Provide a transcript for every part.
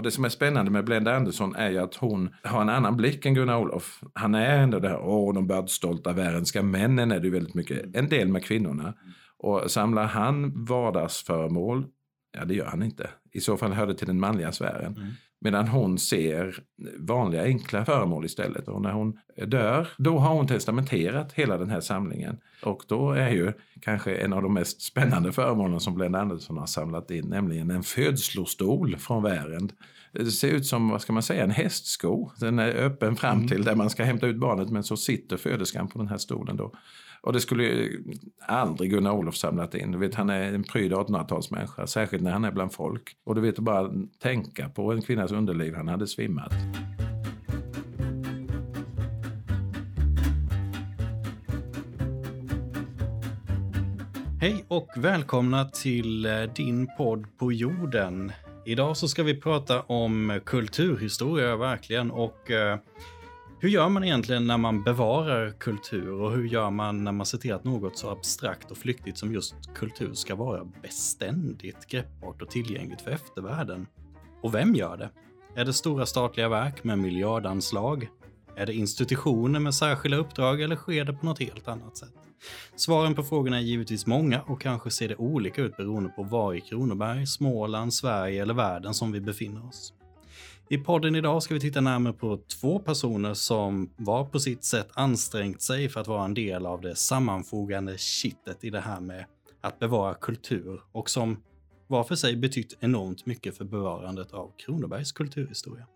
Och det som är spännande med Blenda Andersson är ju att hon har en annan blick än Gunnar Olof. Han är ändå det här, åh, de bördstolta värendska männen är det ju väldigt mycket, en del med kvinnorna. Och samlar han vardagsföremål? Ja, det gör han inte. I så fall hör det till den manliga sfären. Mm. Medan hon ser vanliga enkla föremål istället. Och när hon dör, då har hon testamenterat hela den här samlingen. Och då är ju kanske en av de mest spännande föremålen som Blenda Andersson har samlat in, nämligen en födslostol från Värend. Det ser ut som, vad ska man säga, en hästsko. Den är öppen fram mm. till där man ska hämta ut barnet, men så sitter föderskan på den här stolen då. Och det skulle ju aldrig Gunnar Olof samlat in. Du vet, han är en pryd 1800-talsmänniska, särskilt när han är bland folk. Och du vet, att bara tänka på en kvinnas underliv, han hade svimmat. Hej och välkomna till eh, din podd på jorden. Idag så ska vi prata om kulturhistoria verkligen och eh, hur gör man egentligen när man bevarar kultur och hur gör man när man ser till att något så abstrakt och flyktigt som just kultur ska vara beständigt, greppbart och tillgängligt för eftervärlden? Och vem gör det? Är det stora statliga verk med miljardanslag? Är det institutioner med särskilda uppdrag eller sker det på något helt annat sätt? Svaren på frågorna är givetvis många och kanske ser det olika ut beroende på var i Kronoberg, Småland, Sverige eller världen som vi befinner oss. I podden idag ska vi titta närmare på två personer som var på sitt sätt ansträngt sig för att vara en del av det sammanfogande kittet i det här med att bevara kultur och som var för sig betytt enormt mycket för bevarandet av Kronobergs kulturhistoria.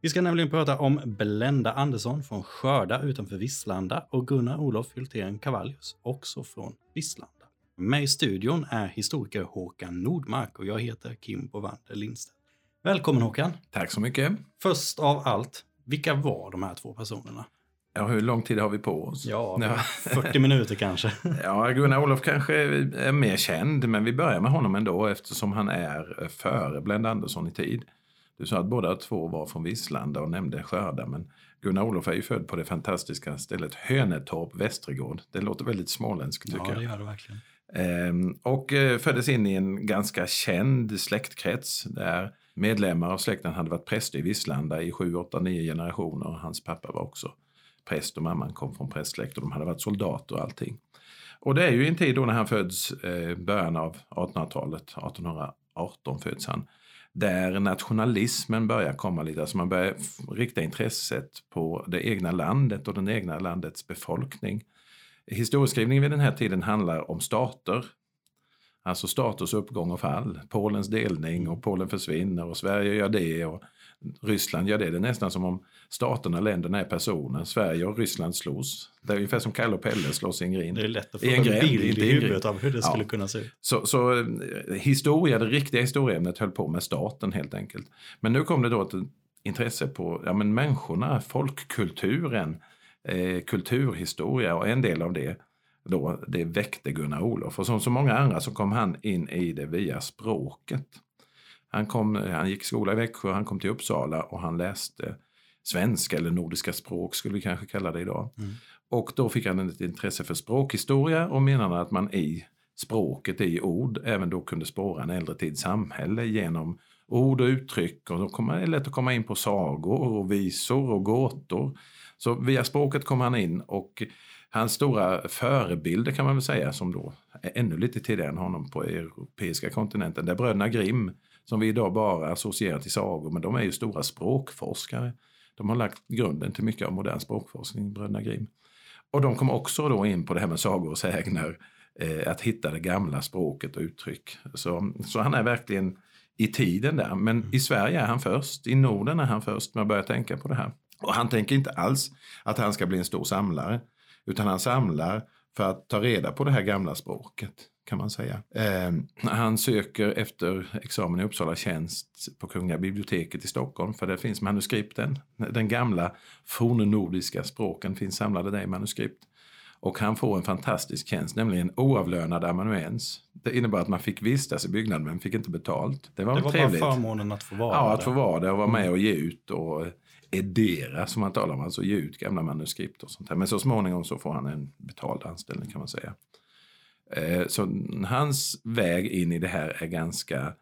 Vi ska nämligen prata om Blenda Andersson från Skörda utanför Visslanda och Gunnar Olof Hultén Cavallius, också från Visslanda. Med i studion är historiker Håkan Nordmark och jag heter Kim Bovander Lindstedt. Välkommen Håkan. Tack så mycket. Först av allt, vilka var de här två personerna? Ja, hur lång tid har vi på oss? Ja, ja. 40 minuter kanske. ja, Gunnar Olof kanske är mer känd, men vi börjar med honom ändå eftersom han är före Blenda Andersson i tid. Du sa att båda två var från Visslanda och nämnde Skörda, men Gunnar Olof är ju född på det fantastiska stället Hönetorp, Västergård. Det låter väldigt småländskt tycker jag. Ja, det gör det verkligen. Ehm, och eh, föddes in i en ganska känd släktkrets där Medlemmar av släkten hade varit präster i Visslanda i sju, åtta, nio generationer. Hans pappa var också präst och mamman kom från prästsläkt och de hade varit soldater och allting. Och det är ju en tid då när han föds, eh, början av 1800-talet, 1818 föds han, där nationalismen börjar komma lite, alltså man börjar rikta intresset på det egna landet och den egna landets befolkning. Historieskrivningen vid den här tiden handlar om stater, Alltså status uppgång och fall. Polens delning och Polen försvinner och Sverige gör det och Ryssland gör det. Det är nästan som om staterna, länderna är personer. Sverige och Ryssland slås. Det är ungefär som Kalle och Pelle slåss i en grind. Det är lätt att få en, en bild i huvudet av hur det skulle ja. kunna se ut. Så, så eh, historia, det riktiga historieämnet höll på med staten helt enkelt. Men nu kom det då ett intresse på ja, men människorna, folkkulturen, eh, kulturhistoria och en del av det då det väckte Gunnar Olof. Och som så många andra så kom han in i det via språket. Han, kom, han gick skola i Växjö, han kom till Uppsala och han läste svenska eller nordiska språk skulle vi kanske kalla det idag. Mm. Och då fick han ett intresse för språkhistoria och menade att man i språket, i ord, även då kunde spåra en äldre tids samhälle genom ord och uttryck. Och då kom det lätt att komma in på sagor och visor och gåtor. Så via språket kom han in och Hans stora förebilder kan man väl säga, som då är ännu lite tidigare än honom på europeiska kontinenten, det är bröderna Grimm, som vi idag bara associerar till sagor, men de är ju stora språkforskare. De har lagt grunden till mycket av modern språkforskning, bröderna Grimm. Och de kom också då in på det här med sagor och sägner, eh, att hitta det gamla språket och uttryck. Så, så han är verkligen i tiden där. Men i Sverige är han först, i Norden är han först med att börja tänka på det här. Och han tänker inte alls att han ska bli en stor samlare. Utan han samlar för att ta reda på det här gamla språket kan man säga. Eh, han söker efter examen i Uppsala tjänst på Kungliga biblioteket i Stockholm för det finns manuskripten. Den gamla fornnordiska språken finns samlade där i manuskript. Och han får en fantastisk tjänst, nämligen oavlönad amanuens. Det innebar att man fick vistas i byggnaden men fick inte betalt. Det var, det var trevligt. bara förmånen att få vara Ja, att få vara där och vara med och ge ut och edera som man talar om, alltså ge ut gamla manuskript och sånt här. Men så småningom så får han en betald anställning kan man säga. Eh, så hans väg in i det här är ganska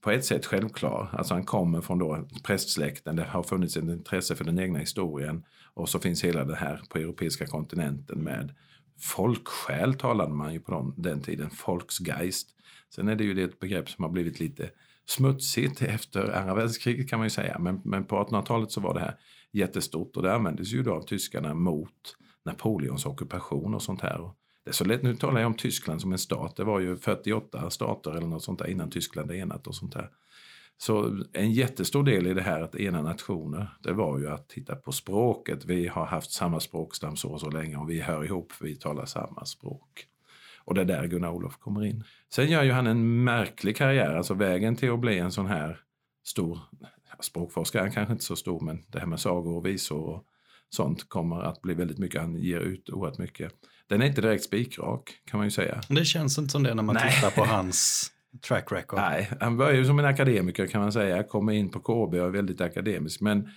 på ett sätt självklar. Alltså han kommer från då prästsläkten, det har funnits ett intresse för den egna historien och så finns hela det här på europeiska kontinenten med folksjäl talade man ju på den, den tiden, folksgeist. Sen är det ju det ett begrepp som har blivit lite smutsigt efter andra världskriget kan man ju säga. Men, men på 1800-talet så var det här jättestort och det användes ju då av tyskarna mot Napoleons ockupation och sånt här. Det är så lätt, nu talar jag om Tyskland som en stat. Det var ju 48 stater eller något sånt där innan Tyskland är enat och sånt där. Så en jättestor del i det här att ena nationer, det var ju att titta på språket. Vi har haft samma språkstam så och så länge och vi hör ihop, vi talar samma språk. Och det är där Gunnar Olof kommer in. Sen gör ju han en märklig karriär, alltså vägen till att bli en sån här stor språkforskare, han kanske inte så stor, men det här med sagor och visor och sånt kommer att bli väldigt mycket, han ger ut oerhört mycket. Den är inte direkt spikrak kan man ju säga. Det känns inte som det när man Nej. tittar på hans track record. Nej, han börjar ju som en akademiker kan man säga, kommer in på KB och är väldigt akademisk. Men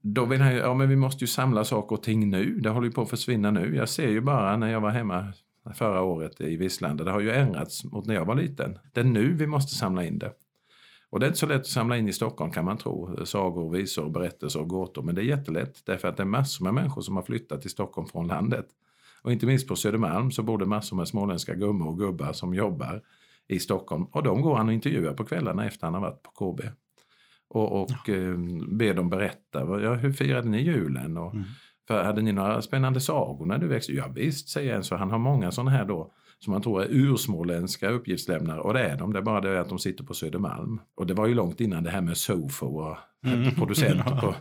då vill han ju, ja men vi måste ju samla saker och ting nu, det håller ju på att försvinna nu. Jag ser ju bara när jag var hemma förra året i Vislanda, det har ju ändrats mot när jag var liten. Det är nu vi måste samla in det. Och det är inte så lätt att samla in i Stockholm kan man tro, sagor, visor, berättelser och gåtor. Men det är jättelätt därför att det är massor med människor som har flyttat till Stockholm från landet. Och inte minst på Södermalm så bor det massor med småländska gummor och gubbar som jobbar i Stockholm. Och de går han och intervjuar på kvällarna efter han har varit på KB. Och, och ja. eh, ber dem berätta, ja, hur firade ni julen? Och, mm. För, hade ni några spännande sagor när du växte Ja visst, säger en. Så han har många sådana här då som man tror är ursmåländska uppgiftslämnare och det är de. Det är bara det att de sitter på Södermalm. Och det var ju långt innan det här med Sofo och mm. producenter på,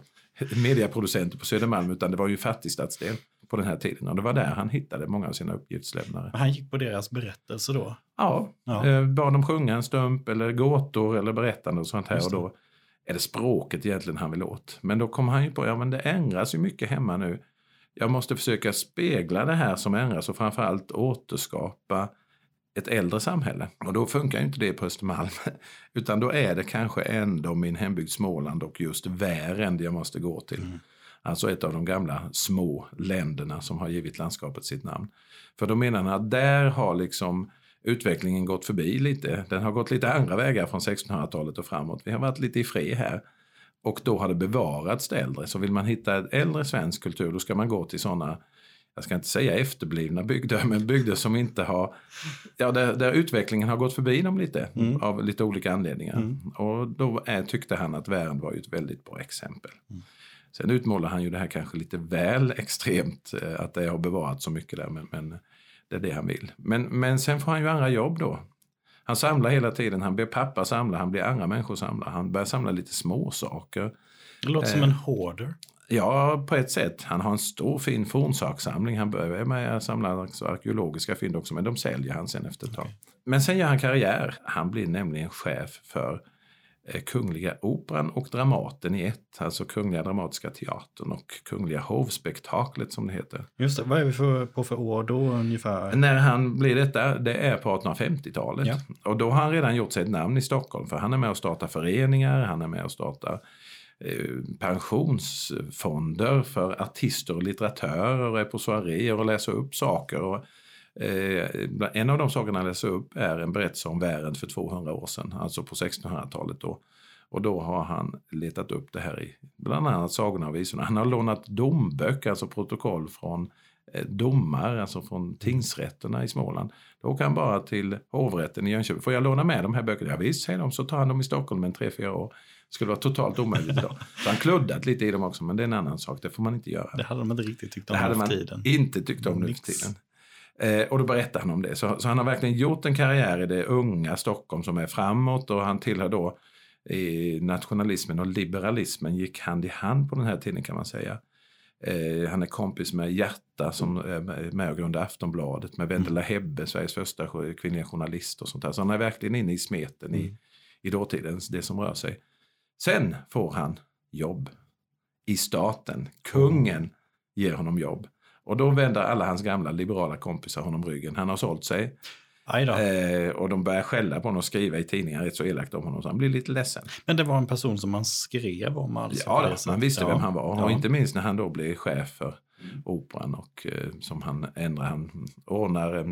mediaproducenter på Södermalm utan det var ju fattigstadsdel på den här tiden. Och det var där han hittade många av sina uppgiftslämnare. Han gick på deras berättelser då? Ja, ja. Eh, bad dem sjunga en stump eller gåtor eller berättande och sånt här. Och då är det språket egentligen han vill åt. Men då kom han ju på, ja men det ändras ju mycket hemma nu. Jag måste försöka spegla det här som ändras och framförallt återskapa ett äldre samhälle. Och då funkar inte det på Östermalm. Utan då är det kanske ändå min hembygd Småland och just Värend jag måste gå till. Mm. Alltså ett av de gamla små länderna som har givit landskapet sitt namn. För då menar han att där har liksom utvecklingen gått förbi lite. Den har gått lite andra vägar från 1600-talet och framåt. Vi har varit lite i fred här. Och då har det bevarats det äldre. Så vill man hitta ett äldre svensk kultur då ska man gå till sådana jag ska inte säga efterblivna bygder, men bygder som inte har, ja där, där utvecklingen har gått förbi dem lite mm. av lite olika anledningar. Mm. Och då är, tyckte han att Värend var ett väldigt bra exempel. Mm. Sen utmålar han ju det här kanske lite väl extremt, eh, att det har bevarat så mycket där, men, men det är det han vill. Men, men sen får han ju andra jobb då. Han samlar hela tiden, han blir pappa samla, han blir andra människor samla, han börjar samla lite småsaker. Det låter eh, som en hoarder. Ja, på ett sätt. Han har en stor fin fornsakssamling. Han börjar med att samla arkeologiska fynd också, men de säljer han sen efter ett tag. Okay. Men sen gör han karriär. Han blir nämligen chef för Kungliga Operan och Dramaten i ett, alltså Kungliga Dramatiska Teatern och Kungliga Hovspektaklet som det heter. Just det, vad är vi för, på för år då ungefär? När han blir detta, det är på 1850-talet. Ja. Och då har han redan gjort sig ett namn i Stockholm för han är med och startar föreningar, han är med och startar eh, pensionsfonder för artister och litteratörer och är på soaréer och läser upp saker. Och Eh, en av de sakerna jag läser upp är en berättelse om världen för 200 år sedan, alltså på 1600-talet. Då. Och då har han letat upp det här i bland annat sagorna och visorna. Han har lånat domböcker, alltså protokoll från eh, domar, alltså från tingsrätterna i Småland. Då åker han bara till hovrätten i Jönköping. Får jag låna med de här böckerna? Ja, visst, säger de. Så tar han dem i Stockholm en tre, fyra år. Det skulle vara totalt omöjligt idag. Så han kluddat lite i dem också, men det är en annan sak. Det får man inte göra. Det hade man inte riktigt tyckt om hade man tiden. inte tyckt om nu för tiden. Eh, och då berättar han om det. Så, så, han har verkligen gjort en karriär i det unga Stockholm som är framåt och han tillhör då i nationalismen och liberalismen gick hand i hand på den här tiden kan man säga. Eh, han är kompis med Hjärta som är med och grundade Aftonbladet, med Vendela Hebbe, Sveriges första kvinnliga journalist och sånt där. Så han är verkligen inne i smeten mm. i, i dåtidens, det som rör sig. Sen får han jobb i staten. Kungen ger honom jobb. Och då vänder alla hans gamla liberala kompisar honom ryggen. Han har sålt sig. Eh, och de börjar skälla på honom och skriva i tidningar rätt så elakt om honom så han blir lite ledsen. Men det var en person som man skrev om alltså? Ja, man visste ja. vem han var. Ja. Och inte minst när han då blev chef för Operan och eh, som han ändrar, han ordnar eh,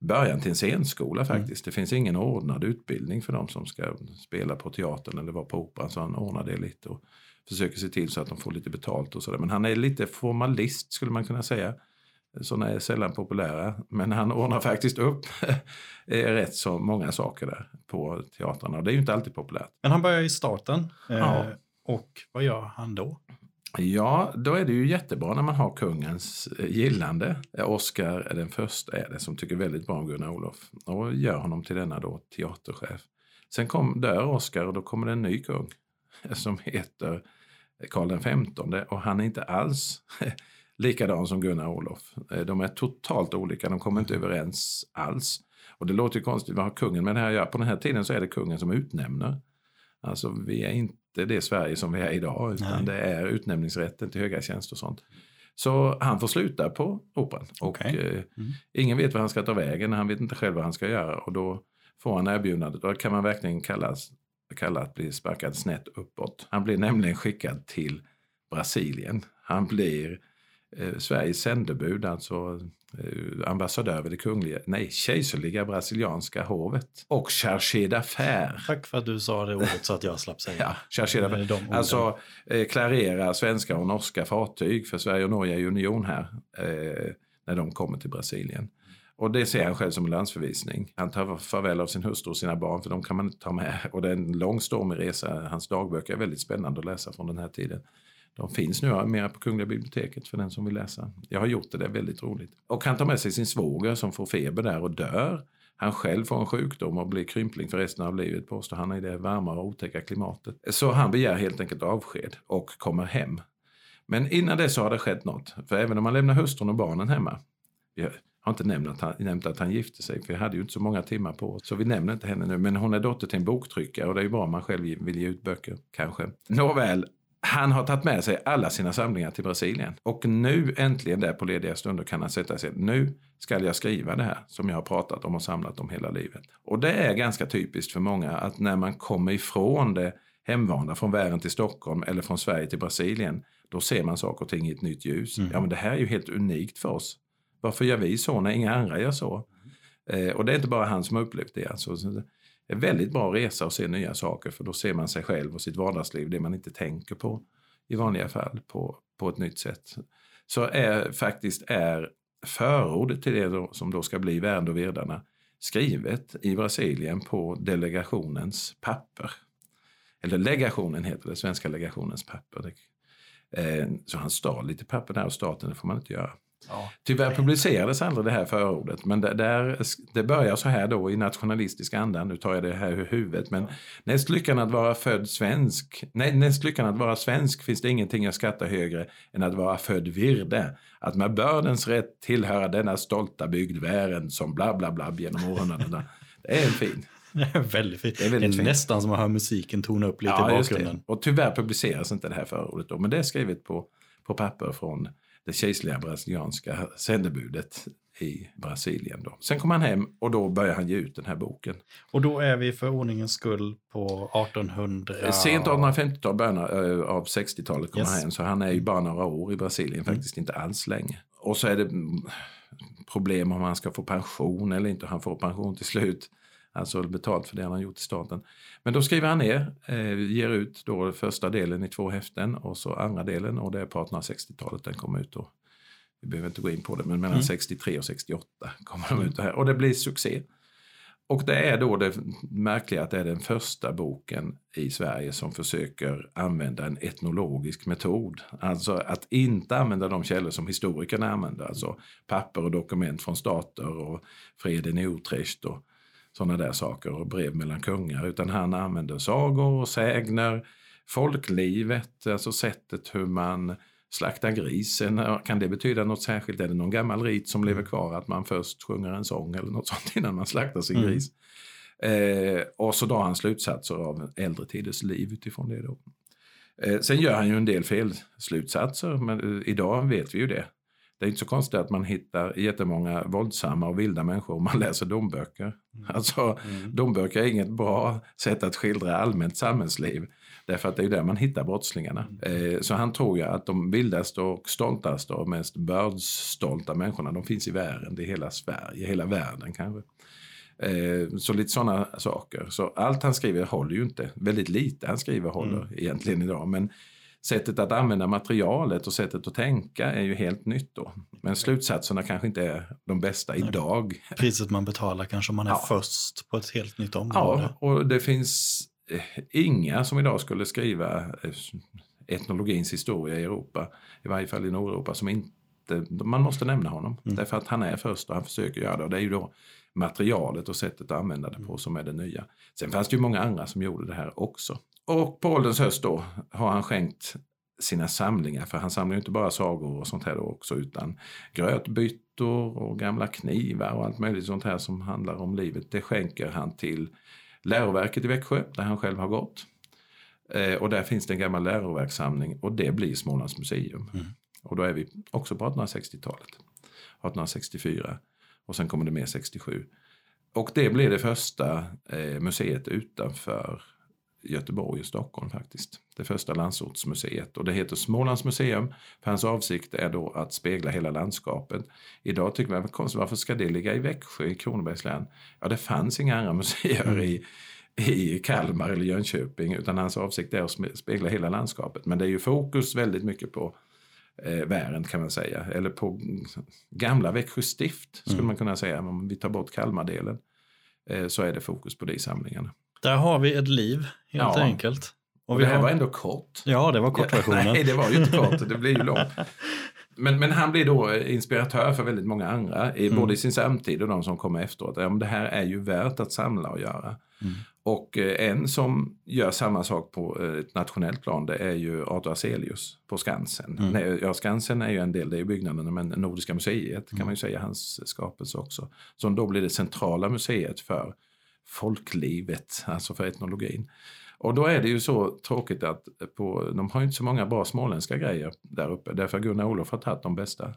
början till en scenskola faktiskt. Mm. Det finns ingen ordnad utbildning för de som ska spela på teatern eller vara på operan. Så han ordnar det lite och försöker se till så att de får lite betalt och sådär. Men han är lite formalist skulle man kunna säga. Sådana är sällan populära. Men han ordnar faktiskt upp rätt så många saker där på teatrarna. Det är ju inte alltid populärt. Men han börjar i starten. Ja. Eh, och vad gör han då? Ja, då är det ju jättebra när man har kungens eh, gillande. Oscar är den första är det som tycker väldigt bra om Gunnar Olof och gör honom till denna då teaterchef. Sen kom, dör Oscar och då kommer det en ny kung som heter Karl XV och han är inte alls likadan som Gunnar Olof. Eh, de är totalt olika, de kommer inte överens alls. Och det låter ju konstigt, vad har kungen med det här att göra? På den här tiden så är det kungen som utnämner. Alltså vi är inte det Sverige som vi är idag utan Nej. det är utnämningsrätten till höga tjänster och sånt. Så han får sluta på Operan och. Eh, mm. ingen vet vad han ska ta vägen, han vet inte själv vad han ska göra och då får han erbjudandet. Då kan man verkligen kallas, kalla att bli sparkad snett uppåt. Han blir nämligen skickad till Brasilien. Han blir eh, Sveriges sändebud, alltså eh, ambassadör vid det kungliga, nej, kejserliga brasilianska hovet. Och chargé d'affaires. Tack för att du sa det ordet så att jag slapp säga. ja, chargé d'affaires. Alltså eh, klarera svenska och norska fartyg, för Sverige och Norge är ju union här, eh, när de kommer till Brasilien. Och det ser han själv som en landsförvisning. Han tar farväl av sin hustru och sina barn för de kan man inte ta med. Och det är en lång stormig resa. Hans dagböcker är väldigt spännande att läsa från den här tiden. De finns nu mer på Kungliga biblioteket för den som vill läsa. Jag har gjort det, det är väldigt roligt. Och han tar med sig sin svåger som får feber där och dör. Han själv får en sjukdom och blir krympling för resten av livet påstår han i det varma och otäcka klimatet. Så han begär helt enkelt avsked och kommer hem. Men innan det så har det skett något. För även om man lämnar hustrun och barnen hemma. Har inte nämnt att, han, nämnt att han gifte sig för jag hade ju inte så många timmar på oss. Så vi nämner inte henne nu. Men hon är dotter till en boktryckare och det är ju bra om man själv vill ge ut böcker. Kanske. Nåväl, han har tagit med sig alla sina samlingar till Brasilien. Och nu äntligen där på lediga stunder kan han sätta sig. Nu ska jag skriva det här som jag har pratat om och samlat om hela livet. Och det är ganska typiskt för många att när man kommer ifrån det hemvana, från världen till Stockholm eller från Sverige till Brasilien, då ser man saker och ting i ett nytt ljus. Mm. Ja men det här är ju helt unikt för oss. Varför gör vi så när inga andra gör så? Eh, och det är inte bara han som har upplevt det. Alltså, en väldigt bra resa och se nya saker för då ser man sig själv och sitt vardagsliv, det man inte tänker på i vanliga fall, på, på ett nytt sätt. Så är faktiskt är förordet till det då, som då ska bli Värn och Virdarna skrivet i Brasilien på delegationens papper. Eller legationen heter det, svenska legationens papper. Eh, så han stal lite papper där och staten, det får man inte göra. Ja. Tyvärr publicerades aldrig det här förordet men det, där, det börjar så här då i nationalistisk anda, nu tar jag det här ur huvudet, men näst lyckan att vara född svensk, nej, näst lyckan att vara svensk finns det ingenting jag skattar högre än att vara född virde. Att med bördens rätt tillhöra denna stolta bygd Vären som bla bla bla genom århundradena. Det är en fin. Det är väldigt fint. Det är, det är nästan som att höra musiken tona upp lite ja, i bakgrunden. Och tyvärr publiceras inte det här förordet då, men det är skrivet på, på papper från det kejserliga brasilianska sändebudet i Brasilien. Då. Sen kom han hem och då började han ge ut den här boken. Och då är vi för ordningens skull på 1800? Eh, sent 1850-tal, början eh, av 60-talet kom yes. han hem. Så han är ju bara några år i Brasilien, mm. faktiskt inte alls länge. Och så är det problem om han ska få pension eller inte. Han får pension till slut. Alltså betalt för det han har gjort i staten. Men då skriver han ner, eh, ger ut då första delen i två häften och så andra delen och det är på 1860-talet den kom ut. Då. Vi behöver inte gå in på det, men mellan mm. 63 och 68 kommer de ut det här. Och det blir succé. Och det är då det märkliga att det är den första boken i Sverige som försöker använda en etnologisk metod. Alltså att inte använda de källor som historikerna använder, alltså papper och dokument från stater och freden i Utrecht och sådana där saker och brev mellan kungar utan han använder sagor och sägner, folklivet, alltså sättet hur man slaktar grisen. Kan det betyda något särskilt? Är det någon gammal rit som lever mm. kvar att man först sjunger en sång eller något sånt innan man slaktar sin mm. gris? Eh, och så drar han slutsatser av äldre tiders liv utifrån det. Då. Eh, sen gör han ju en del felslutsatser, men eh, idag vet vi ju det. Det är inte så konstigt att man hittar jättemånga våldsamma och vilda människor om man läser domböcker. Mm. Alltså, mm. Domböcker är inget bra sätt att skildra allmänt samhällsliv. Därför att det är där man hittar brottslingarna. Eh, så han tror ju att de vildaste och stoltaste och mest bördsstolta människorna de finns i världen. Det är hela Sverige, hela världen kanske. Eh, så lite sådana saker. Så allt han skriver håller ju inte. Väldigt lite han skriver håller mm. egentligen idag. Men sättet att använda materialet och sättet att tänka är ju helt nytt då. Men slutsatserna kanske inte är de bästa Nej. idag. Priset man betalar kanske om man är ja. först på ett helt nytt område. Ja, och det finns eh, inga som idag skulle skriva eh, etnologins historia i Europa, i varje fall i Nordeuropa, som inte man måste nämna honom. Mm. Därför att han är först och han försöker göra det. Och det är ju då materialet och sättet att använda det på mm. som är det nya. Sen fanns det ju många andra som gjorde det här också. Och på ålderns höst då har han skänkt sina samlingar, för han samlar inte bara sagor och sånt här då också utan grötbyttor och gamla knivar och allt möjligt sånt här som handlar om livet. Det skänker han till läroverket i Växjö där han själv har gått. Eh, och där finns det en gammal läroverkssamling och det blir Smålands museum. Mm. Och då är vi också på 1860-talet. 1864 och sen kommer det med 67. Och det blir det första eh, museet utanför Göteborg och Stockholm faktiskt. Det första landsortsmuseet och det heter Smålands museum. För hans avsikt är då att spegla hela landskapet. Idag tycker man, konstigt, varför ska det ligga i Växjö i Kronobergs län? Ja, det fanns inga andra museer i, i Kalmar eller Jönköping utan hans avsikt är att spegla hela landskapet. Men det är ju fokus väldigt mycket på eh, Vären kan man säga. Eller på gamla Växjö stift skulle mm. man kunna säga. Om vi tar bort Kalmardelen eh, så är det fokus på det i samlingarna. Där har vi ett liv helt ja. enkelt. Och, och det här har... var ändå kort. Ja, det var kortversionen. Nej, det var ju inte kort. Det blir ju långt. Men, men han blir då inspiratör för väldigt många andra, mm. både i sin samtid och de som kommer efteråt. Ja, det här är ju värt att samla och göra. Mm. Och eh, en som gör samma sak på eh, ett nationellt plan det är ju Arthur Aselius på Skansen. Mm. Nej, ja, Skansen är ju en del, det är byggnaden, men Nordiska museet kan mm. man ju säga hans skapelse också. Som då blir det centrala museet för folklivet, alltså för etnologin. Och då är det ju så tråkigt att på, de har inte så många bra småländska grejer där uppe, därför Gunnar Olof har tagit de bästa.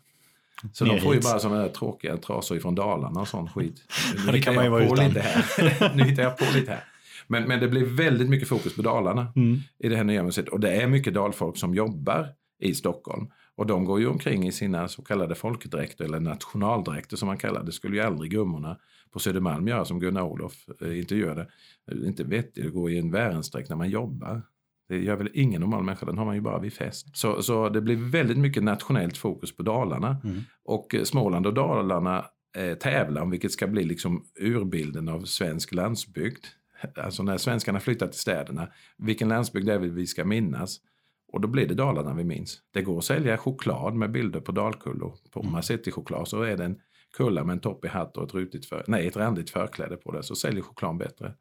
Så Ner de får hit. ju bara sådana där tråkiga trasor från Dalarna och sån skit. Nu det kan man ju vara utan. Lite här. nu hittar jag på lite här. Men, men det blir väldigt mycket fokus på Dalarna mm. i det här nya museet. Och det är mycket dalfolk som jobbar i Stockholm. Och de går ju omkring i sina så kallade folkdräkter eller nationaldräkter som man kallar det. Det skulle ju aldrig gummorna på Södermalm göra som Gunnar Olof eh, intervjuade. Det är inte vettigt att gå i en Wärensdräkt när man jobbar. Det gör väl ingen normal människa, den har man ju bara vid fest. Så, så det blir väldigt mycket nationellt fokus på Dalarna. Mm. Och eh, Småland och Dalarna eh, tävlar om vilket ska bli liksom urbilden av svensk landsbygd. Alltså när svenskarna flyttar till städerna, vilken landsbygd är det vi ska minnas? Och då blir det Dalarna vi minns. Det går att sälja choklad med bilder på dalkullor. På mm. Marsetti-choklad så är det en kulla med en toppig hatt och ett, rutigt för, nej, ett randigt förkläde på det så säljer chokladen bättre.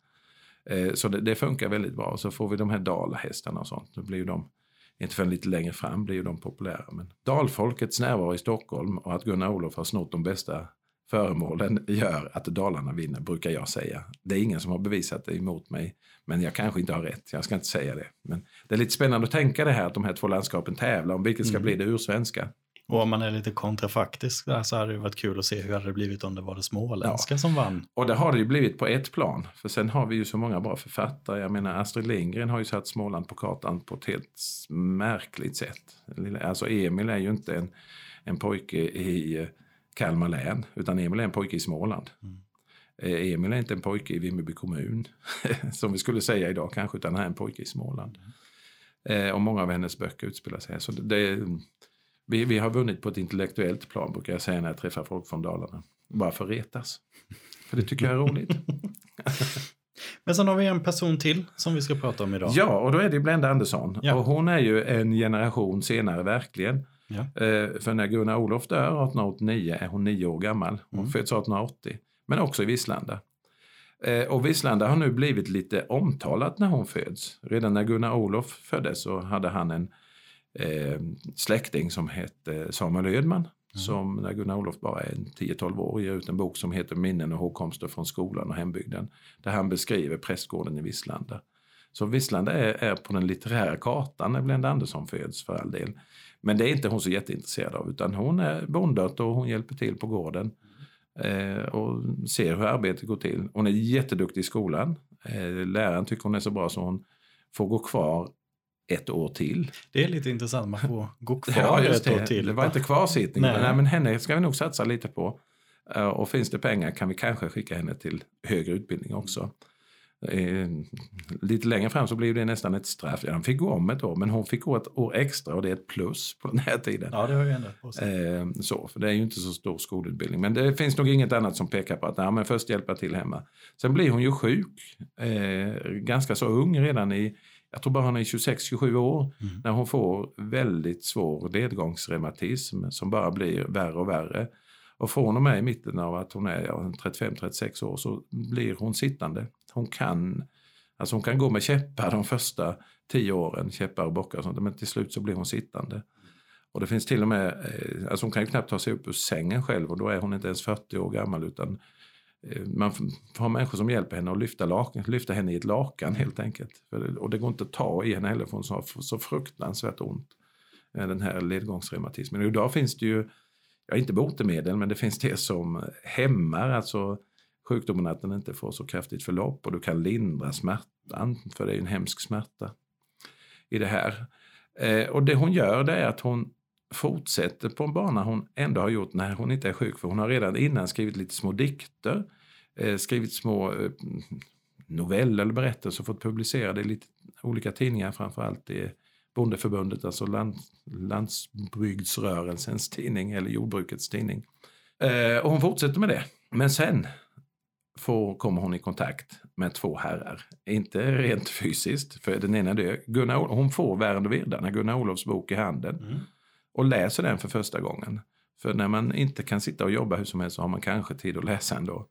Eh, så det, det, funkar väldigt bra. Så får vi de här dalahästarna och sånt. Då blir de, inte förrän lite längre fram blir ju de populära. Men dalfolkets närvaro i Stockholm och att Gunnar Olof har snott de bästa föremålen gör att Dalarna vinner, brukar jag säga. Det är ingen som har bevisat det emot mig, men jag kanske inte har rätt. Jag ska inte säga det. Men det är lite spännande att tänka det här att de här två landskapen tävlar om vilket ska mm. bli det ursvenska. Och om man är lite kontrafaktisk så hade det varit kul att se hur det hade blivit om det var det småländska ja. som vann. Och det har det ju blivit på ett plan. För sen har vi ju så många bra författare. Jag menar Astrid Lindgren har ju satt Småland på kartan på ett helt märkligt sätt. Alltså Emil är ju inte en, en pojke i Kalmar län, utan Emil är en pojke i Småland. Mm. Eh, Emil är inte en pojke i Vimmerby kommun, som vi skulle säga idag kanske, utan han är en pojke i Småland. Mm. Och många av hennes böcker utspelar sig här. Så det, vi, vi har vunnit på ett intellektuellt plan, brukar jag säga när jag träffar folk från Dalarna. Bara för retas. För det tycker jag är roligt. Men sen har vi en person till som vi ska prata om idag. Ja, och då är det Blenda Andersson. Ja. Och hon är ju en generation senare verkligen. Ja. Eh, för när Gunnar Olof dör 1889 är hon nio år gammal. Hon mm. föds 1880. Men också i Vislanda. Eh, och Vislanda har nu blivit lite omtalat när hon föds. Redan när Gunnar Olof föddes så hade han en eh, släkting som hette Samuel Ödman. Mm. Som när Gunnar Olof bara är 10-12 år ger ut en bok som heter Minnen och hågkomster från skolan och hembygden. Där han beskriver prästgården i Vislanda. Så Vislanda är, är på den litterära kartan när Blenda Andersson föds för all del. Men det är inte hon så jätteintresserad av utan hon är bondat och hon hjälper till på gården. Eh, och ser hur arbetet går till. Hon är jätteduktig i skolan. Eh, läraren tycker hon är så bra så hon får gå kvar ett år till. Det är lite intressant, man får gå kvar Ja, ett det. år till. Det var inte kvarsittning. Nej. Men, nej, men henne ska vi nog satsa lite på. Eh, Och finns det pengar kan vi kanske skicka henne till högre utbildning också. Eh, lite längre fram så blir det nästan ett straff. Ja, de fick gå om ett år, men hon fick gå ett år extra och det är ett plus på den här tiden. Ja, det har ju ändrat på sig. Eh, så, för det är ju inte så stor skolutbildning. Men det finns nog inget annat som pekar på att nej, men först hjälpa till hemma. Sen blir hon ju sjuk, ganska så ung redan i, jag tror bara hon är 26-27 år, Mm. när hon får väldigt svår ledgångsreumatism som bara blir värre och värre. Och från och med i mitten av att hon är ja, 35-36 år så blir hon sittande. Hon kan, alltså hon kan gå med käppar de första tio åren, käppar och bockar och sånt, men till slut så blir hon sittande. Och det finns till och med, eh, alltså hon kan ju knappt ta sig upp ur sängen själv och då är hon inte ens 40 år gammal utan man f- får ha människor som hjälper henne att lyfta, lakan, lyfta henne i ett lakan helt enkelt. Och det går inte att ta i henne heller för hon har så fruktansvärt ont. eh, Den här ledgångsreumatismen. Och idag finns det ju, ja inte botemedel, men det finns det som hämmar alltså sjukdomen att den inte får så kraftigt förlopp och du kan lindra smärtan, för det är en hemsk smärta i det här. Eh, och det hon gör det är att hon fortsätter på en bana hon ändå har gjort när hon inte är sjuk. För hon har redan innan skrivit lite små dikter, eh, skrivit små eh, noveller eller berättelser och fått publicera det i lite olika tidningar, framförallt i Bondeförbundet, alltså land, landsbygdsrörelsens tidning eller jordbrukets tidning. Eh, och hon fortsätter med det. Men sen får, kommer hon i kontakt med två herrar. Inte rent fysiskt, för den ena är död. Gunnar, hon får Värn och Virdarna, Gunnar Olofs bok i handen Mm och läser den för första gången. För när man inte kan sitta och jobba hur som helst så har man kanske tid att läsa ändå.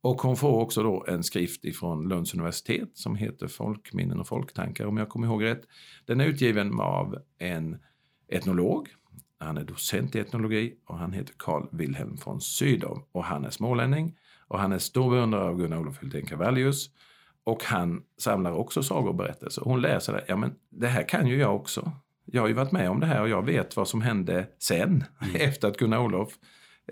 Och hon får också då en skrift ifrån Lunds universitet som heter Folkminnen och folktankar om jag kommer ihåg rätt. Den är utgiven av en etnolog. Han är docent i etnologi och han heter Carl Wilhelm von Sydow och han är smålänning och han är stor beundrare av Gunnar Olof Hultén Cavallius och han samlar också sagor och berättelser. Hon läser det, ja men det här kan ju jag också. Jag har ju varit med om det här och jag vet vad som hände sen efter att Gunnar Olof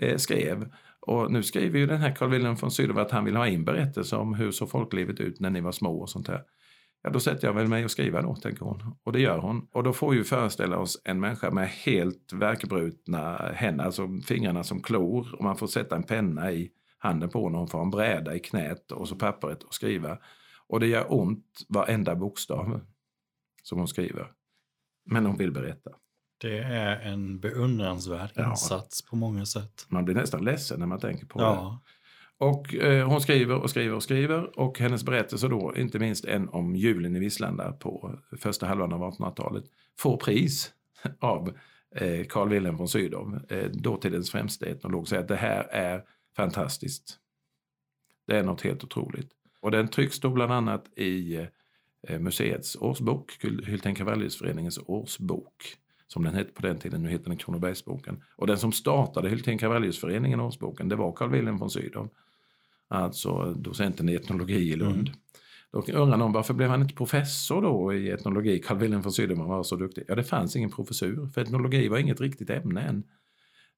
eh, skrev. Och nu skriver ju den här Carl Wilhelm von Sydow att han vill ha in berättelser om hur såg folklivet ut när ni var små och sånt här. Ja, då sätter jag väl mig och skriva då, tänker hon. Och det gör hon. Och då får vi ju föreställa oss en människa med helt värkbrutna händer, alltså fingrarna som klor. Och man får sätta en penna i handen på och hon får en bräda i knät och så pappret och skriva. Och det gör ont varenda bokstav som hon skriver. Men hon vill berätta. Det är en beundransvärd Ja. insats på många sätt. Man blir nästan ledsen när man tänker på det. Ja, Och eh, hon skriver och skriver och skriver och hennes berättelse då, inte minst en om julen i Visslanda på första halvan av 1800-talet, får pris av eh, Carl Wilhelm von Sydow, eh, dåtidens främste etnolog, säger att det här är fantastiskt. Det är något helt otroligt. Och den trycks då bland annat i eh, museets årsbok, Hylten Cavalliusföreningens årsbok, som den hette på den tiden, nu heter den Kronobergsboken. Och den som startade Hylten Cavalliusföreningen, årsboken, det var Carl Wilhelm von Sydow. Alltså docenten i etnologi i Lund. Då undrar någon varför blev han inte professor då i etnologi? Carl Wilhelm von Sydow var så duktig. Ja, det fanns ingen professur, för etnologi var inget riktigt ämne än.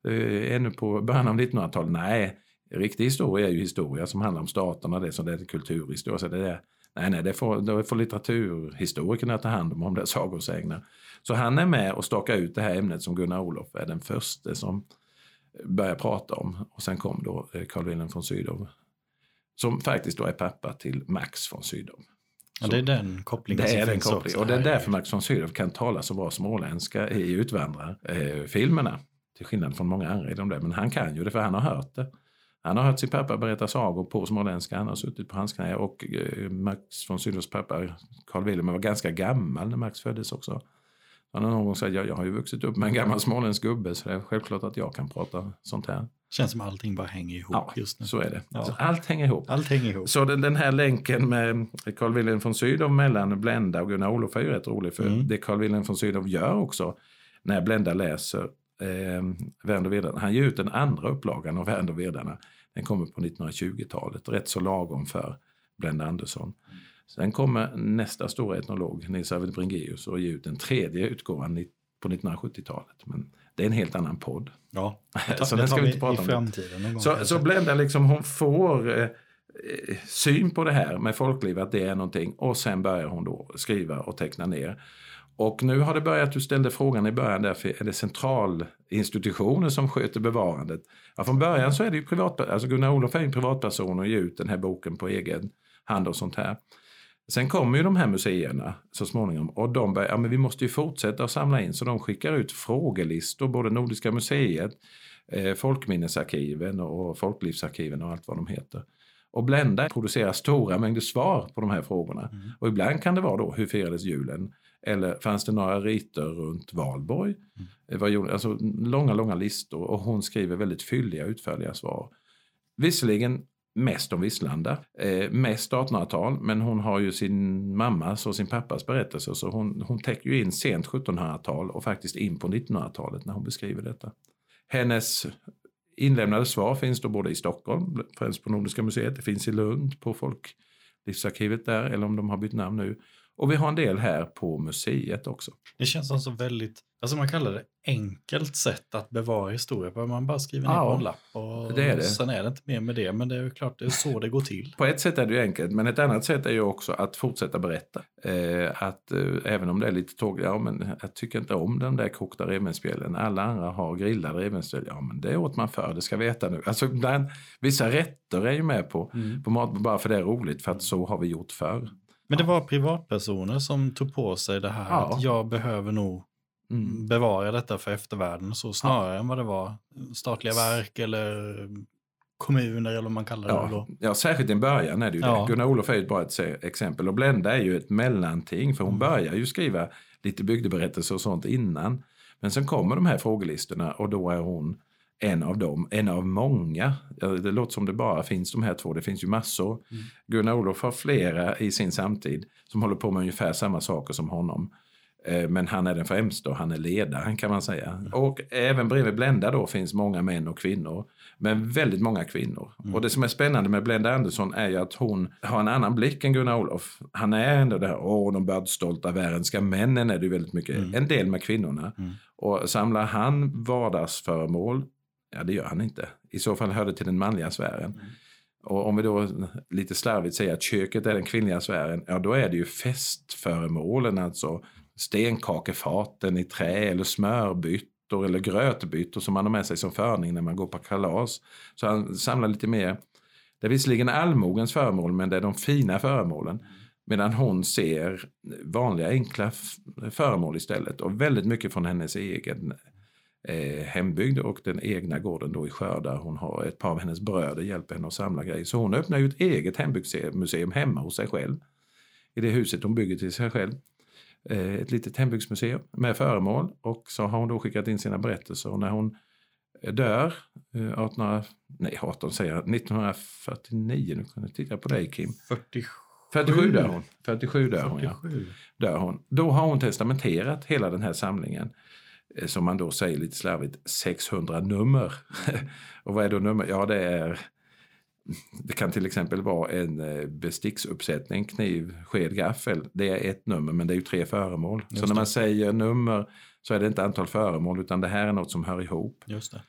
Eh, ännu på början av 1900-talet, nej, riktig historia är ju historia som handlar om staterna, det som det är kulturhistoria. Så det är, nej, nej, det får, det får litteraturhistorikerna ta hand om, om det är sagosägner. Så han är med och stakar ut det här ämnet som Gunnar Olof är den första som börjar prata om. Och sen kom då eh, Carl Wilhelm von Sydow som faktiskt då är pappa till Max von Sydow. ja det är den kopplingen Det som är den finns kopplingen. också. Och det är därför Max von Sydow kan tala så bra småländska i Utvandrarfilmerna. Till skillnad från många andra i de där. Men han kan ju det för han har hört det. Han har hört sin pappa berätta sagor på småländska. Han har suttit på hans knä. Och eh, Max von Sydows pappa Carl Wilhelm var ganska gammal när Max föddes också. Han har någon gång sagt jag, jag har ju vuxit upp med en gammal småländsk gubbe så det är självklart att jag kan prata sånt här. Känns som allting bara hänger ihop Ja, just nu. så är det. Ja. Alltså, allt hänger ihop. Allt hänger ihop. Så den, den här länken med Carl Wilhelm von Sydow mellan Blenda och Gunnar Olof är ju rätt rolig. För Mm. det Carl Wilhelm von Sydow gör också när Blenda läser eh, och Virdarna. Han ger ut den andra upplagan av Värn och Virdarna. Den kommer på 1920-talet, rätt så lagom för Blenda Andersson. Sen kommer nästa stora etnolog, Nils Arvid Bringeus, och ger ut den tredje utgåvan på 1970-talet. Men det är en helt annan podd. Ja, Så det den ska tar vi inte prata om. framtiden någon gång. Så, så Blenda liksom, hon får eh, eh, syn på det här med folkliv, att det är någonting och sen börjar hon då skriva och teckna ner. Och nu har det börjat, du ställde frågan i början, därför är det centralinstitutioner som sköter bevarandet. Ja, från början så är det ju privat, alltså Gunnar Olof är en privatperson och ger ut den här boken på egen hand och sånt här. Sen kommer ju de här museerna så småningom och de börjar, ja men vi måste ju fortsätta att samla in så de skickar ut frågelistor, både Nordiska museet, eh, Folkminnesarkiven och Folklivsarkiven och allt vad de heter. Och Blenda producerar stora mängder svar på de här frågorna. Mm. Och ibland kan det vara då, hur firades julen? Eller fanns det några riter runt Valborg? Mm. Vad gjorde, alltså, långa, långa listor och hon skriver väldigt fylliga, utförliga svar. Visserligen mest om Visslanda, eh, mest 1800-tal, men hon har ju sin mammas och sin pappas berättelser så hon, hon täcker ju in sent 1700-tal och faktiskt in på 1900-talet när hon beskriver detta. Hennes inlämnade svar finns då både i Stockholm, främst på Nordiska museet, det finns i Lund på Folklivsarkivet där, eller om de har bytt namn nu. Och vi har en del här på museet också. Det känns som så väldigt, alltså man kallar det enkelt sätt att bevara historia på. Man bara skriver ner ja, på en lapp och det är det. sen är det inte mer med det. Men det är ju klart, det är så det går till. På ett sätt är det ju enkelt, men ett annat sätt är ju också att fortsätta berätta. Eh, att eh, även om det är lite tåg, ja men jag tycker inte om den där kokta revbensspjällen. Alla andra har grillade revbensspjäll. Ja men det åt man för, det ska vi äta nu. Alltså den, vissa rätter är ju med på, mm. på mat bara för det är roligt, för att så har vi gjort förr. Men det var privatpersoner som tog på sig det här ja. att jag behöver nog mm. bevara detta för eftervärlden så snarare ja. än vad det var statliga verk eller kommuner eller vad man kallar det ja. då. Ja, särskilt i början är det ju ja. det. Gunnar Olof är ju bara ett exempel och Blenda är ju ett mellanting för hon mm. börjar ju skriva lite bygdeberättelser och sånt innan. Men sen kommer de här frågelistorna och då är hon en av dem, en av många. Det låter som det bara finns de här två, det finns ju massor. Mm. Gunnar Olof har flera i sin samtid som håller på med ungefär samma saker som honom. Eh, men han är den främsta och han är ledaren kan man säga. Mm. Och även bredvid Blenda då finns många män och kvinnor. Men väldigt många kvinnor. Mm. Och det som är spännande med Blenda Andersson är ju att hon har en annan blick än Gunnar Olof. Han är ändå det här, åh de bördstolta värendska männen är det ju väldigt mycket. Mm. En del med kvinnorna. Mm. Och samlar han vardagsföremål Ja, det gör han inte. I så fall hör det till den manliga sfären. Mm. Och om vi då lite slarvigt säger att köket är den kvinnliga sfären, ja då är det ju festföremålen, alltså stenkakefaten i trä eller smörbyttor eller grötbyttor som man har med sig som förning när man går på kalas. Så han samlar lite mer, det är visserligen allmogens föremål men det är de fina föremålen. Medan hon ser vanliga enkla föremål istället och väldigt mycket från hennes egen eh, hembygd och den egna gården då i Skörda. Hon har ett par av hennes bröder hjälper henne att samla grejer. Så hon öppnar ju ett eget hembygdsmuseum hemma hos sig själv. I det huset hon bygger till sig själv. Eh, ett litet hembygdsmuseum med föremål och så har hon då skickat in sina berättelser och när hon dör eh, 18, nej 18 säger jag, 1949, nu kan jag titta på dig Kim. 47. 47 dör hon. 47 dör hon, 47. ja. Dör hon. Då har hon testamenterat hela den här samlingen. Eh, som man då säger lite slarvigt, 600 nummer. och vad är då nummer? Ja, det är det kan till exempel vara en eh, besticksuppsättning, kniv, sked, gaffel. Det är ett nummer men det är ju tre föremål. Just så när man säger nummer så är det inte antal föremål utan det här är något som hör ihop. Just. Eh,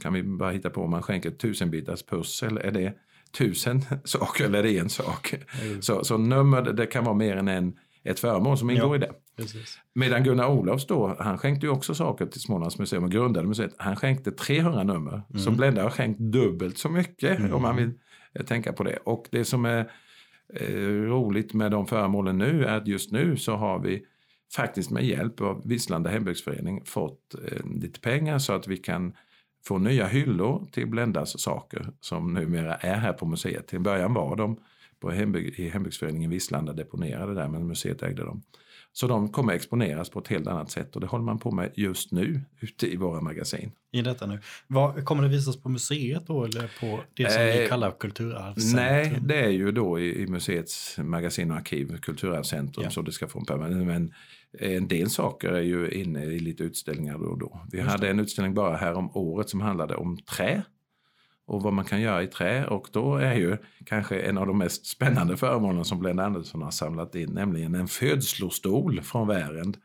kan vi bara hitta på om man skänker tusenbitars pussel, är det tusen saker eller är det en sak? Mm. Så, så nummer, det kan vara mer än en, ett föremål som ingår ja. i det. Precis. Medan Gunnar Olofs då, han skänkte ju också saker till Smålands museum och grundade museet. Han skänkte 300 nummer. Mm. Så Blenda har skänkt dubbelt så mycket mm. om man vill eh, tänka på det. Och det som är eh, roligt med de föremålen nu är att just nu så har vi faktiskt med hjälp av Visslanda hembygdsförening fått eh, lite pengar så att vi kan få nya hyllor till Blendas saker som numera är här på museet. Till början var de på hembygd, i hembygdsföreningen Visslanda deponerade där men museet ägde dem. Så de kommer exponeras på ett helt annat sätt och det håller man på med just nu ute i våra magasin. I detta nu. Vad, kommer det visas på museet då eller på det som eh, vi kallar kulturarvscentrum? Nej, det är ju då i, i museets magasin och arkiv, kulturarvscentrum, ja. så det ska få en permanent. Men en del saker är ju inne i lite utställningar då och då. Vi just hade det. en utställning bara här om året som handlade om trä och vad man kan göra i trä. Och då är ju kanske en av de mest spännande föremålen som Blenda Andersson har samlat in, nämligen en födslostol från Värend.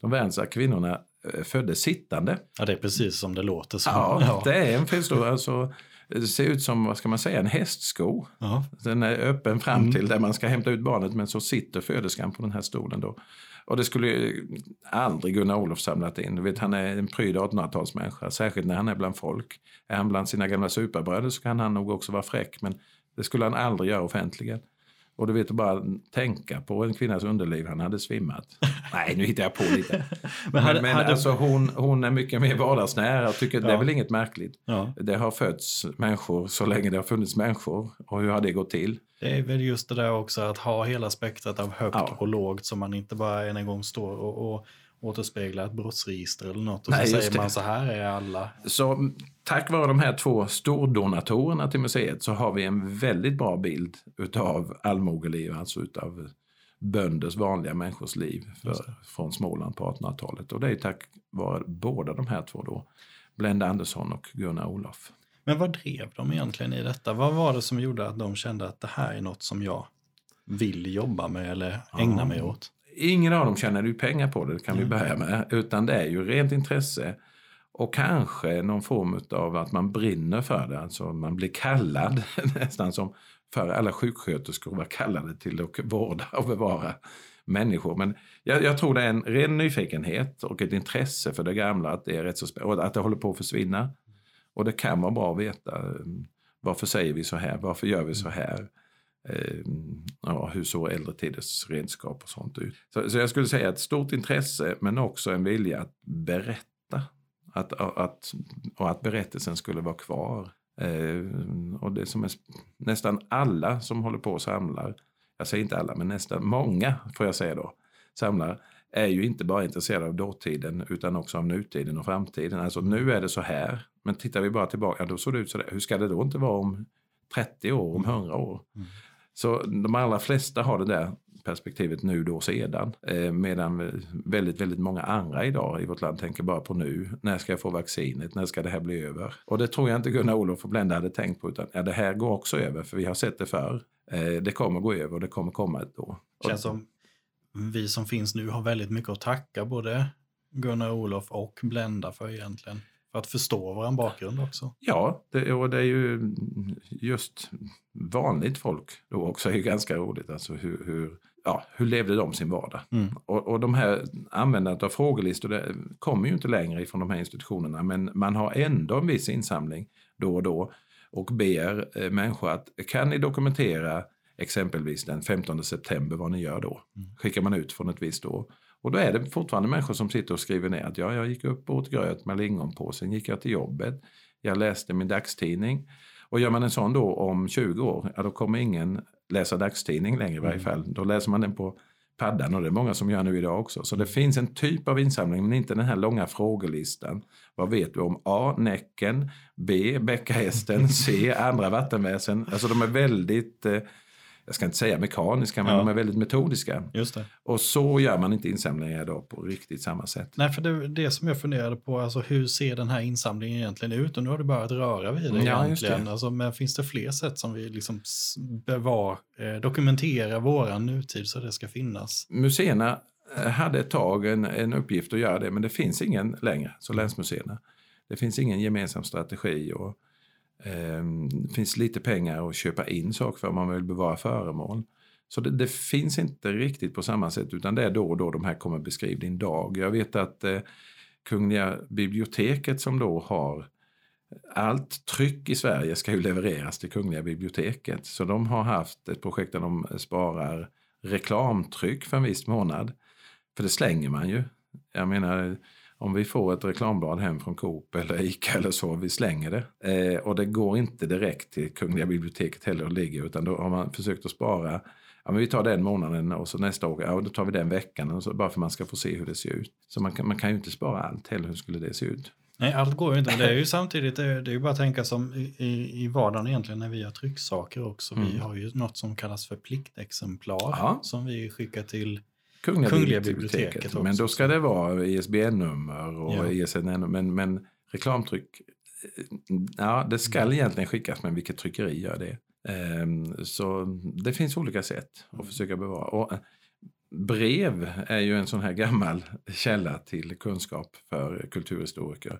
De värendska kvinnorna eh, föddes sittande. Ja, det är precis som det låter. Som. Ja, ja. det är en födslostol. Alltså, det ser ut som, vad ska man säga, en hästsko. Ja. Den är öppen fram mm. till där man ska hämta ut barnet men så sitter föderskan på den här stolen då. Och det skulle ju aldrig Gunnar Olof samlat in. Du vet, han är en pryd 1800-talsmänniska, särskilt när han är bland folk. Är han bland sina gamla superbröder så kan han nog också vara fräck, men det skulle han aldrig göra offentligen. Och du vet att bara tänka på en kvinnas underliv, han hade svimmat. Nej, nu hittar jag på lite. men hade, men hade... Alltså, hon, hon är mycket mer vardagsnära och tycker ja. det är väl inget märkligt. Ja. Det har fötts människor så länge det har funnits människor. Och hur har det gått till? Det är väl just det där också att ha hela spektrat av högt ja. och lågt så man inte bara en gång står och, och återspeglar ett brottsregister eller något och Nej, så säger man så här är alla. Så tack vare de här två stordonatorerna till museet så har vi en väldigt bra bild utav allmogeliv, alltså utav bönders vanliga människors liv för, från Småland på 1800-talet. Och det är tack vare båda de här två då, Blenda Andersson och Gunnar Olof. Men vad drev de egentligen i detta? Vad var det som gjorde att de kände att det här är något som jag vill jobba med eller ägna ja. mig åt? Ingen av dem tjänar ju pengar på det, det kan mm. vi börja med. Utan det är ju rent intresse och kanske någon form av att man brinner för det. Alltså man blir kallad, nästan som för alla sjuksköterskor var kallade till att vårda och bevara människor. Men jag, jag, tror det är en ren nyfikenhet och ett intresse för det gamla, att det är rätt så och att det håller på att försvinna. Och det kan vara bra att veta. Eh, varför säger vi så här? Varför gör vi så här? Eh, ja, hur såg äldre tiders redskap och sånt ut? Så, så, jag skulle säga ett stort intresse men också en vilja att berätta. Att, att, och att berättelsen skulle vara kvar. Eh, och det som är nästan alla som håller på och samlar, jag säger inte alla men nästan många får jag säga då, samlar är ju inte bara intresserade av dåtiden utan också av nutiden och framtiden. Alltså nu är det så här, men tittar vi bara tillbaka, då såg det ut så där. Hur ska det då inte vara om 30 år, om 100 år? Mm. Så de allra flesta har det där perspektivet nu då sedan. Eh, medan väldigt, väldigt många andra idag i vårt land tänker bara på nu. När ska jag få vaccinet? När ska det här bli över? Och det tror jag inte Gunnar Olof och Blenda hade tänkt på utan ja, det här går också över för vi har sett det förr. Eh, det kommer gå över och det kommer komma ett då. Det känns som vi som finns nu har väldigt mycket att tacka både Gunnar Olof och Blenda för egentligen. För att förstå vår bakgrund också. Ja, det, och det är ju just vanligt folk då också är ju ganska roligt. Alltså hur, hur, ja, hur levde de sin vardag? Mm. Och, och de här användandet av frågelistor det kommer ju inte längre ifrån de här institutionerna men man har ändå en viss insamling då och då och ber eh, människor att kan ni dokumentera exempelvis den 15 september vad ni gör då? Mm. Skickar man ut från ett visst år. Och då är det fortfarande människor som sitter och skriver ner att ja, jag gick upp och åt gröt med lingon på, sen gick jag till jobbet, jag läste min dagstidning. Och gör man en sån då om 20 år, ja, då kommer ingen läsa dagstidning längre i varje mm. fall. Då läser man den på paddan och det är många som gör nu idag också. Så det finns en typ av insamling men inte den här långa frågelistan. Vad vet du om A. Näcken, B. Bäckahästen, C. Andra vattenväsen. Alltså de är väldigt eh, jag ska inte säga mekaniska, men ja. de är väldigt metodiska. Just det. Och så gör man inte insamlingar idag på riktigt samma sätt. Nej, för det, det som jag funderade på, alltså hur ser den här insamlingen egentligen ut? Och nu har du börjat röra vid det ja, egentligen. Det. Alltså, men finns det fler sätt som vi liksom bevar, eh, dokumenterar våran nutid så det ska finnas? Museerna eh, hade ett tag en, en uppgift att göra det, men det finns ingen längre, så länsmuseerna. Det finns ingen gemensam strategi. och Ehm, det finns lite pengar att köpa in saker för om man vill bevara föremål. Så det, det, finns inte riktigt på samma sätt utan det är då och då de här kommer beskrivna i en dag. Jag vet att eh, Kungliga biblioteket som då har eh, allt tryck i Sverige ska ju levereras till Kungliga biblioteket. Så de har haft ett projekt där de sparar reklamtryck för en viss månad. För det slänger man ju. Jag menar, om vi får ett reklamblad hem från Coop eller Ica eller så, vi slänger det. Eh, och det går inte direkt till Kungliga biblioteket heller och ligger utan då har man försökt att spara Ja, men vi tar den månaden och så nästa år, ja, då tar vi den veckan. Och så, bara för att man ska få se hur det ser ut. Så man kan, man kan ju inte spara allt heller. Hur skulle det se ut? Nej, allt går ju inte. Men det är ju samtidigt, det är, ju bara att tänka som i, i vardagen egentligen när vi gör trycksaker också. Mm. Vi har ju något som kallas för pliktexemplar ja. som vi skickar till Kungliga, Kungliga biblioteket. biblioteket men då ska det vara ISBN-nummer och ja. ISNN. Men, men reklamtryck, ja det ska mm. egentligen skickas men vilket tryckeri gör det? Um, så det finns olika sätt att försöka bevara. Och, eh, brev är ju en sån här gammal källa till kunskap för kulturhistoriker.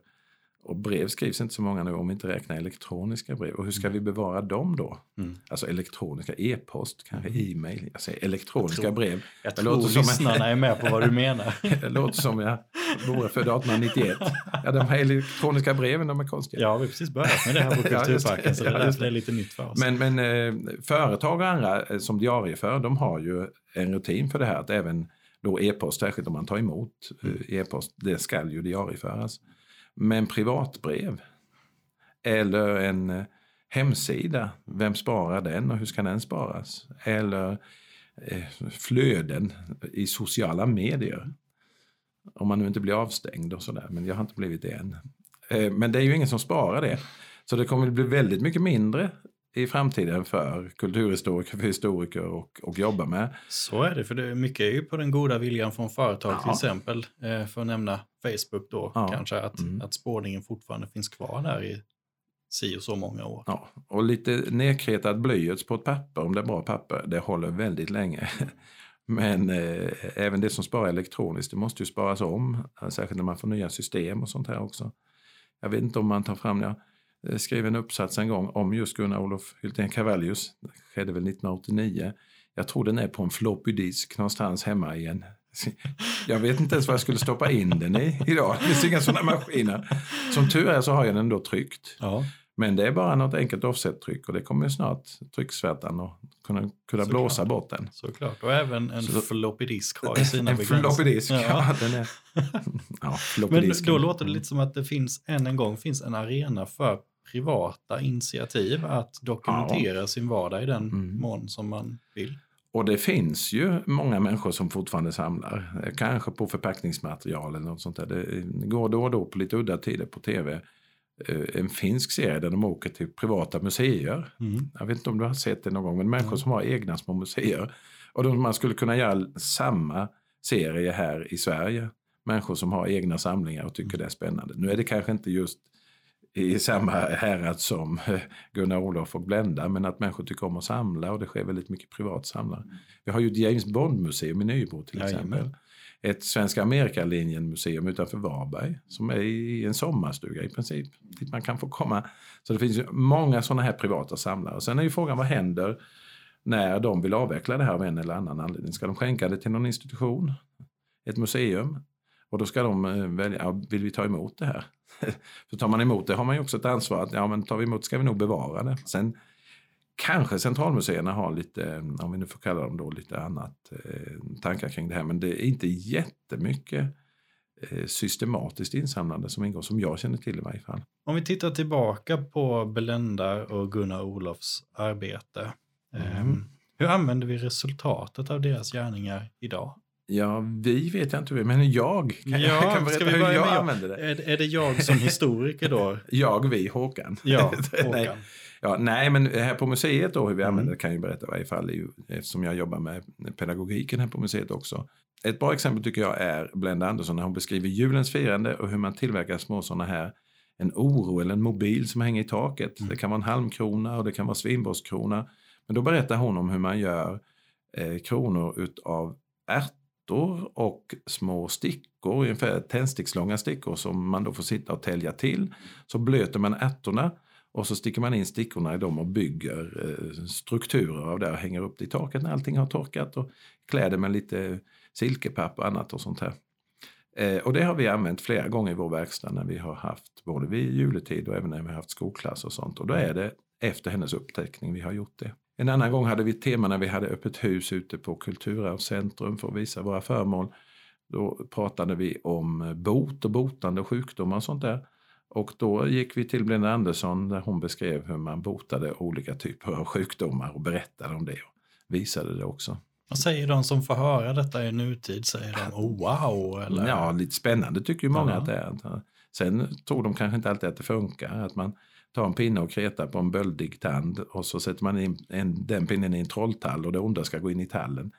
Och brev skrivs inte så många nu om vi inte räknar elektroniska brev. Och hur ska vi bevara dem då? Mm. Alltså elektroniska e-post, kanske e-mail. Jag säger elektroniska Jag tror- brev. Jag tror låter som lyssnarna är med på vad du menar. Det låter som jag vore född 1891. Ja, de här elektroniska breven, de är konstiga. Ja, vi har precis börjat med det här på Ja. Kulturparken, så det är Ja, det. det är lite nytt för oss. Men, men eh, företag och andra eh, som diarieför, de har ju en rutin för det här att även då e-post, särskilt om man tar emot eh, e-post, det ska ju diarieföras. Men privatbrev eller en eh, hemsida, vem sparar den och hur ska den sparas? Eller eh, flöden i sociala medier. Om man nu inte blir avstängd och sådär, men jag har inte blivit det än. Eh, men det är ju ingen som sparar det. Så det kommer att bli väldigt mycket mindre i framtiden för kulturhistoriker, för historiker och, och jobba med. Så är det, för det är mycket är ju på den goda viljan från företag till Ja. exempel. Eh, för att nämna Facebook då, Ja. kanske att, Mm. att spårningen fortfarande finns kvar där i si och så många år. Ja, och lite nedkretad blyerts på ett papper, om det är bra papper, det håller väldigt länge. Men eh, även det som sparar elektroniskt, det måste ju sparas om, särskilt när man får nya system och sånt här också. Jag vet inte om man tar fram, jag skrev en uppsats en gång om just Gunnar Olof Hultén Cavallius, det skedde väl 1989. Jag tror den är på en floppy disk någonstans hemma i en jag vet inte ens vad jag skulle stoppa in den i idag. Det finns inga sådana maskiner. Som tur är så har jag den då tryckt. Ja, Men det är bara något enkelt offset-tryck och det kommer snart trycksvärtan att kunna, kunna Såklart. blåsa bort den. såklart. Och även en Så- floppy disk har ju sina En floppy disk. Ja. Ja. den är... ja, Men då låter det lite som att det finns, än en gång, finns en arena för privata initiativ att dokumentera sin vardag i den Mm. mån som man vill. Och det finns ju många människor som fortfarande samlar. Kanske på förpackningsmaterial eller något sånt där. Det går då och då på lite udda tider på tv. eh, En finsk serie där de åker till privata museer. Mm. Jag vet inte om du har sett det någon gång, men människor som har egna små museer. Och då man skulle kunna göra samma serie här i Sverige. Människor som har egna samlingar och tycker det är spännande. Nu är det kanske inte just i samma härad som Gunnar Olof och Blenda, men att människor tycker om att samla och det sker väldigt mycket privat samlare. Vi har ju ett James Bond-museum i Nybro till Jajamän. exempel. Ett Svenska Amerikalinjen-museum utanför Varberg som är i en sommarstuga i princip. Dit man kan få komma. Så det finns ju många sådana här privata samlare. Sen är ju frågan vad händer när de vill avveckla det här av en eller annan anledning. Ska de skänka det till någon institution? Ett museum? Och då ska de eh, välja, ja, vill vi ta emot det här? Så tar man emot det har man ju också ett ansvar att ja, men tar vi emot ska vi nog bevara det. Sen kanske centralmuseerna har lite, om vi nu får kalla dem då, lite annat eh, tankar kring det här. Men det är inte jättemycket eh, systematiskt insamlande som ingår, som jag känner till i varje fall. Om vi tittar tillbaka på Belenda och Gunnar Olofs arbete. Mm. ehm, hur använder vi resultatet av deras gärningar idag? Ja, vi vet jag inte, men jag kan, Ja, kan ska berätta hur jag jag? använder det. Är, är det jag som historiker då? Jag, vi, Håkan. Ja, nej, Håkan. ja, nej, men här på museet då, hur vi Mm. använder det kan jag berätta i varje fall, eftersom jag jobbar med pedagogiken här på museet också. Ett bra exempel tycker jag är Blenda Andersson när hon beskriver julens firande och hur man tillverkar små sådana här en oro eller en mobil som hänger i taket. Mm. Det kan vara en halmkrona och det kan vara svinborrskrona. Men då berättar hon om hur man gör eh, kronor utav plattor och små stickor, ungefär tändstickslånga stickor som man då får sitta och tälja till. Så blöter man ärtorna och så sticker man in stickorna i dem och bygger eh, strukturer av det och hänger upp det i taket när allting har torkat och klär det med lite silkepapp och annat och sånt här. Eh, och det har vi använt flera gånger i vår verkstad när vi har haft både vid juletid och även när vi har haft skolklass och sånt. Och då är det efter hennes upptäckning vi har gjort det. En annan gång hade vi ett tema när vi hade öppet hus ute på Kulturarvscentrum för att visa våra föremål. Då pratade vi om bot och botande sjukdomar och sånt där. Och då gick vi till Blenda Andersson där hon beskrev hur man botade olika typer av sjukdomar och berättade om det och visade det också. Vad säger de som får höra detta i nutid? Säger de oh, wow? Eller? Ja, lite spännande tycker ju många Ja. att det är. Sen tror de kanske inte alltid att det funkar. Att man tar en pinne och kretar på en böldig tand och så sätter man in en, den pinnen i en trolltall och det onda ska gå in i tallen.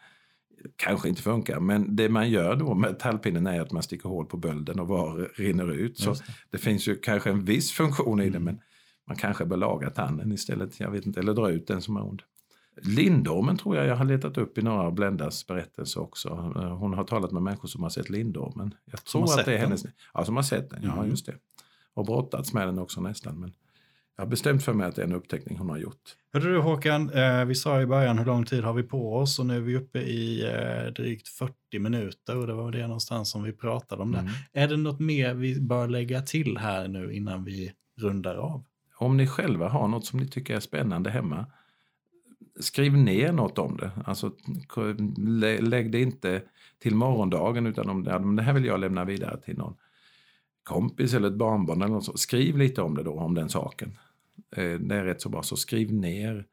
Kanske inte funkar, men det man gör då med tallpinnen är att man sticker hål på bölden och var rinner ut. Så det. det finns ju kanske en viss funktion i det, Mm. men man kanske bör laga tanden istället. Jag vet inte, eller dra ut den som är ond. Lindormen tror jag jag har letat upp i några av Blendas berättelser också. Hon har talat med människor som har sett lindormen. Jag tror att det är sett den? hennes... Ja, som har sett den. Ja, Mm. just det. och brottats med den också nästan. Men jag har bestämt för mig att det är en upptäckning hon har gjort. Hörde du Håkan, eh, vi sa i början hur lång tid har vi på oss och nu är vi uppe i eh, drygt 40 minuter och det var det någonstans som vi pratade om mm. det. Är det något mer vi bör lägga till här nu innan vi rundar av? Om ni själva har något som ni tycker är spännande hemma, skriv ner något om det. Alltså, lägg det inte till morgondagen utan om det, det här vill jag lämna vidare till någon kompis eller ett barnbarn eller något så. Skriv lite om det då, om den saken. Eh, det är rätt så bra, så skriv ner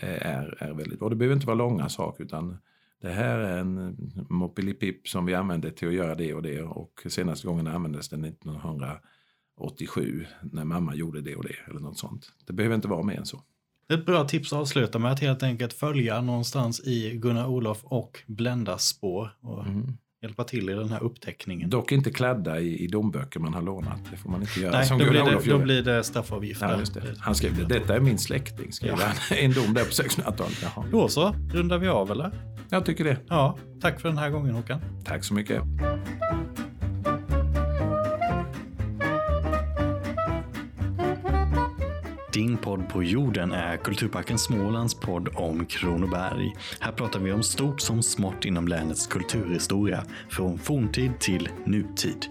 eh, är, är väldigt bra. Det behöver inte vara långa saker utan det här är en moppilipip som vi använder till att göra det och det och senaste gången användes den 1987 när mamma gjorde det och det eller något sånt. Det behöver inte vara mer än så. Ett bra tips att avsluta med att helt enkelt följa någonstans i Gunnar Olof och Blendas spår. Och mm hjälpa till i den här upptäckningen. Dock inte kladda i, i domböcker man har lånat. Det får man inte göra. Nej, som då, blir det, då blir det straffavgifter. Ja, det. Han skrev det. Detta är min släkting, skrev ja. han. En dom där på 1600-talet. Då så, rundar vi av eller? Jag tycker det. Ja, tack för den här gången Håkan. Tack så mycket. Din podd på jorden är Kulturparken Smålands podd om Kronoberg. Här pratar vi om stort som smått inom länets kulturhistoria, från forntid till nutid.